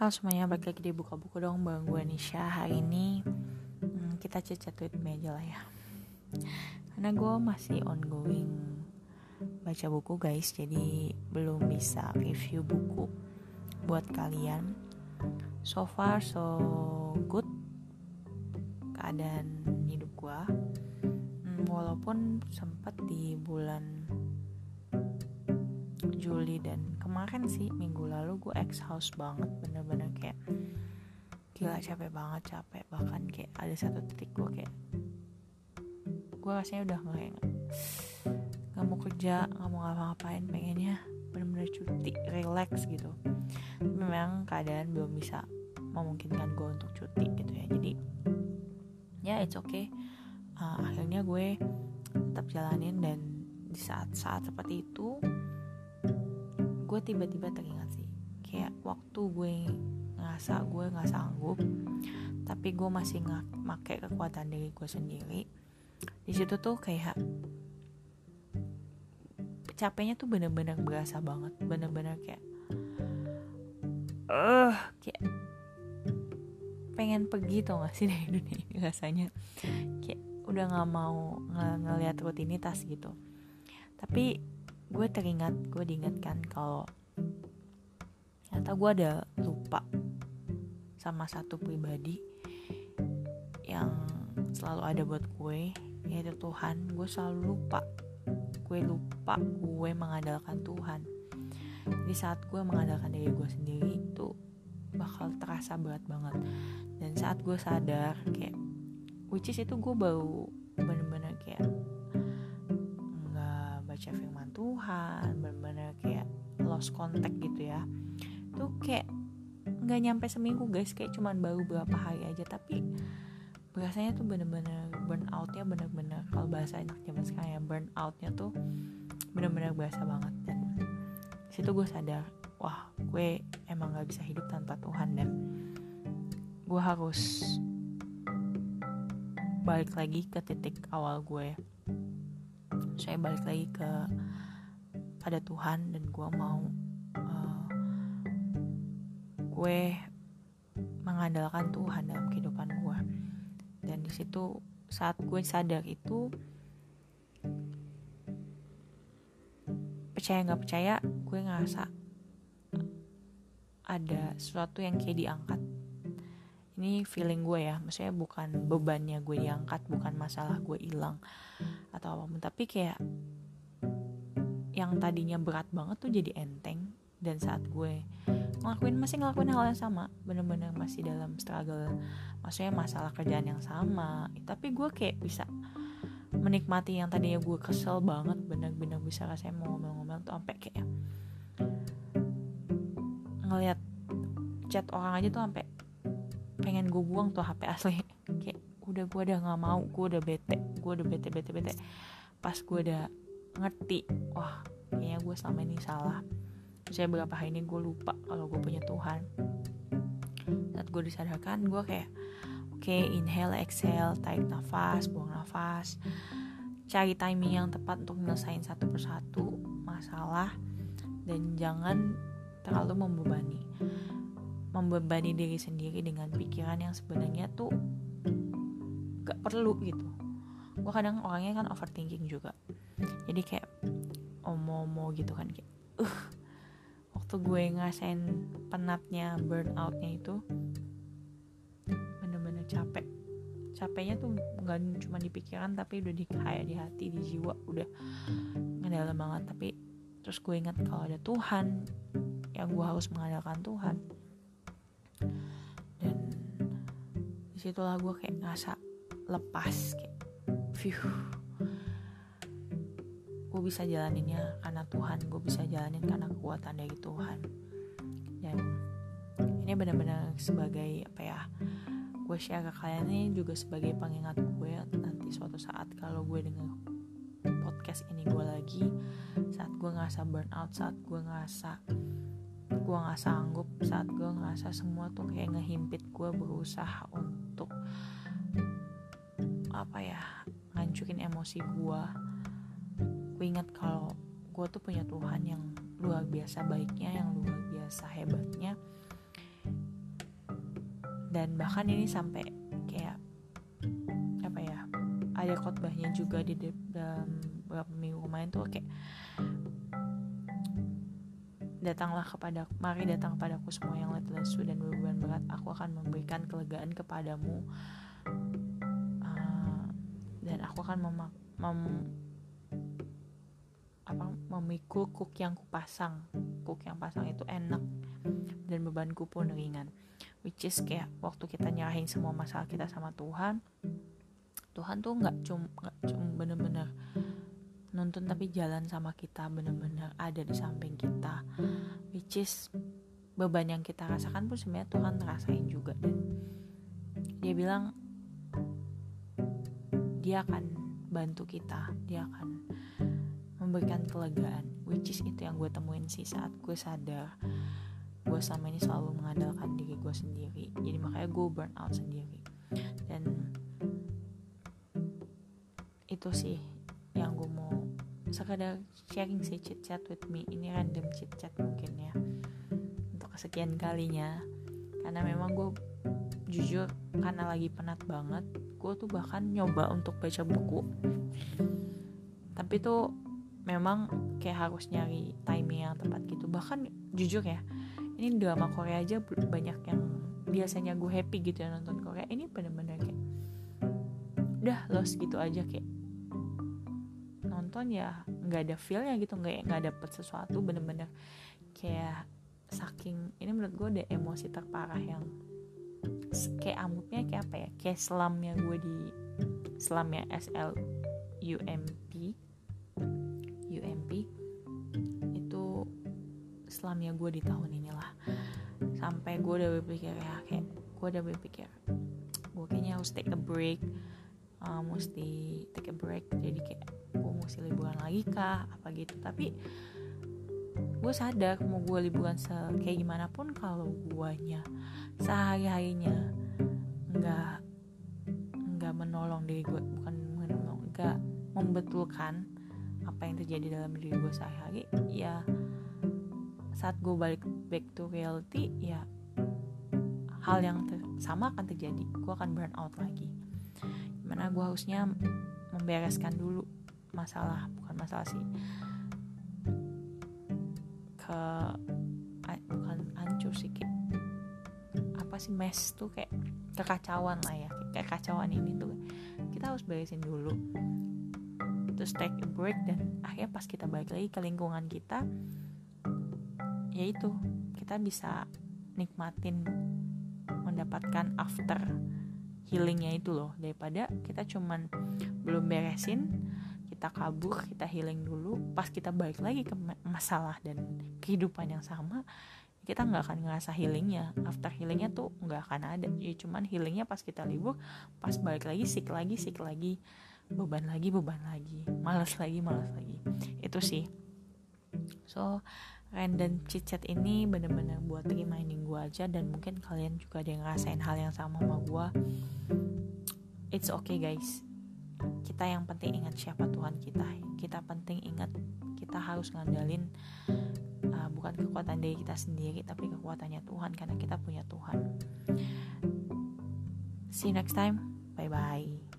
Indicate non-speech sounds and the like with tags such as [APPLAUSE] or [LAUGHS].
Halo semuanya, balik lagi di Buka Buku dong Bang gue Nisha. Hari ini hmm, kita chat-chat tweet aja lah ya. Karena gue masih ongoing baca buku guys. Jadi belum bisa review buku buat kalian. So far so good Keadaan hidup gue. Hmm, Walaupun sempat di bulan Juli dan kemarin sih minggu lalu gue ex house banget bener-bener kayak gila capek banget capek. Bahkan kayak ada satu titik gue kayak gue rasanya udah nggak nggak mau kerja nggak mau ngapa-ngapain pengennya bener-bener cuti relax gitu. Memang keadaan belum bisa memungkinkan gue untuk cuti gitu ya. Jadi ya it's okay. Uh, akhirnya gue tetap jalanin dan di saat-saat seperti itu gue tiba-tiba teringat sih. Kayak waktu gue ngerasa gue nggak sanggup tapi gue masih nggak make kekuatan diri gue sendiri di situ tuh kayak capeknya tuh bener-bener berasa banget. Bener-bener kayak eh uh, kayak pengen pergi tau gak sih [LAUGHS] dari dunia ini rasanya. Kayak udah nggak mau ng ngeliat rutinitas gitu. Tapi gue teringat gue diingatkan kalau ternyata gue ada lupa sama satu pribadi yang selalu ada buat gue yaitu Tuhan. Gue selalu lupa. Gue lupa gue mengandalkan Tuhan. Jadi saat gue mengandalkan diri gue sendiri itu bakal terasa berat banget. Dan saat gue sadar kayak which is itu gue baru bener-bener lost contact gitu ya. Tuh kayak nggak nyampe seminggu guys. Kayak cuman baru berapa hari aja. Tapi berasanya tuh bener-bener burn outnya bener-bener kalau bahasa enak zaman sekarang ya burn outnya tuh bener-bener berasa banget. Dan situ gue sadar wah gue emang gak bisa hidup tanpa Tuhan. Dan gue harus balik lagi ke titik awal gue. Saya balik lagi ke pada Tuhan dan gue mau uh, gue mengandalkan Tuhan dalam kehidupan gue dan di situ saat gue sadar itu percaya nggak percaya gue ngerasa ada sesuatu yang kayak diangkat. Ini feeling gue ya maksudnya bukan bebannya gue diangkat bukan masalah gue hilang atau apa pun tapi kayak yang tadinya berat banget tuh jadi enteng. Dan saat gue ngelakuin masih ngelakuin hal yang sama. Bener-bener masih dalam struggle. Maksudnya masalah kerjaan yang sama. Tapi gue kayak bisa menikmati yang tadinya gue kesel banget. Bener-bener bisa rasanya mau ngomong-ngomong tuh sampai kayak ngelihat chat orang aja tuh sampai pengen gue buang tuh HP asli. Kayak udah gue udah nggak mau gue udah bete. Gue udah bete bete bete. Pas gue udah ngerti. Wah kayaknya gue selama ini salah. Saya berapa hari ini gue lupa kalau gue punya Tuhan. Saat gue disadarkan gue kayak oke okay, inhale exhale tarik nafas buang nafas. Cari timing yang tepat untuk nyelesain satu persatu masalah. Dan jangan terlalu membebani. Membebani diri sendiri dengan pikiran yang sebenarnya tuh gak perlu gitu. Gue kadang orangnya kan overthinking juga jadi kayak omo-omo gitu kan kayak uh waktu gue ngerasain penatnya burnoutnya itu bener-bener capek. Capeknya tuh nggak cuma di pikiran tapi udah di kayak di hati di jiwa udah ngedalam banget. Tapi terus gue ingat kalau ada Tuhan yang gue harus mengandalkan Tuhan. Dan di situlah gue kayak ngerasa lepas kayak view gue bisa jalaninnya karena Tuhan. Gue bisa jalanin karena kekuatan dari Tuhan. Dan ini benar-benar sebagai apa ya gue share ke kalian ini juga sebagai pengingat gue nanti suatu saat kalau gue denger podcast ini gue lagi saat gue ngerasa burnout saat gue ngerasa gue nggak sanggup saat gue ngerasa semua tuh kayak ngehimpit gue berusaha untuk apa ya ngancurin emosi gue gue ingat kalau gue tuh punya Tuhan yang luar biasa baiknya yang luar biasa hebatnya. Dan bahkan ini sampai kayak apa ya ada khotbahnya juga di dalam beberapa minggu kemarin tuh kayak datanglah kepada mari datang kepadaku semua yang lesu dan beban berat. Aku akan memberikan kelegaan kepadamu. Uh, dan aku akan mem, mem apa memikul kuk yang kupasang. Kuk yang pasang itu enak dan bebanku pun ringan. Which is kayak waktu kita nyerahin semua masalah kita sama Tuhan Tuhan tuh nggak cuma nggak cuma bener-bener nonton tapi jalan sama kita bener-bener ada di samping kita. Which is beban yang kita rasakan pun sebenarnya Tuhan rasain juga dan dia bilang dia akan bantu kita dia akan memberikan kelegaan which is itu yang gue temuin sih saat gue sadar gue selama ini selalu mengandalkan diri gue sendiri. Jadi makanya gue burn out sendiri. Dan itu sih yang gue mau sekadar sharing sih chit chat with me. Ini random chit chat mungkin ya untuk kesekian kalinya. Karena memang gue jujur karena lagi penat banget gue tuh bahkan nyoba untuk baca buku. Tapi tuh memang kayak harus nyari timing yang tepat gitu. Bahkan jujur ya ini drama Korea aja banyak yang biasanya gue happy gitu ya nonton Korea. Ini bener-bener kayak udah lost gitu aja kayak. Nonton ya nggak ada feelnya gitu nggak nggak dapet sesuatu bener-bener kayak saking ini menurut gue ada emosi terparah yang kayak amutnya kayak apa ya kayak selamnya gue di selamnya S L U M P selamnya gue di tahun inilah. Sampai gue udah berpikir ya kayak gue udah berpikir gue kayaknya harus take a break. Uh, mesti take a break jadi kayak gue mesti liburan lagi kah apa gitu. Tapi gue sadar mau gue liburan se kayak gimana pun kalau guanya sehari harinya nggak nggak menolong diri gue bukan menolong nggak membetulkan apa yang terjadi dalam diri gue sehari-hari ya saat gue balik back to reality ya hal yang sama akan terjadi. Gue akan burn out lagi. Gimana gue harusnya membereskan dulu masalah bukan masalah sih ke bukan hancur sih kayak apa sih mess tuh kayak kekacauan lah ya kayak kacauan ini tuh. Kita harus beresin dulu. Terus take a break dan akhirnya pas kita balik lagi ke lingkungan kita yaitu kita bisa nikmatin mendapatkan after healingnya itu loh. Daripada kita cuman belum beresin kita kabur kita healing dulu pas kita balik lagi ke masalah dan kehidupan yang sama kita nggak akan ngerasa healingnya. After healingnya tuh nggak akan ada. Ya cuman healingnya pas kita libur pas balik lagi sik lagi sik lagi beban lagi beban lagi malas lagi malas lagi. Itu sih. So random chit chat ini bener-bener buat reminding gue aja dan mungkin kalian juga ada yang ngerasain hal yang sama sama gue it's okay guys. Kita yang penting ingat siapa Tuhan kita. Kita penting ingat kita harus ngandalin uh, bukan kekuatan diri kita sendiri tapi kekuatannya Tuhan karena kita punya Tuhan. See you next time. Bye bye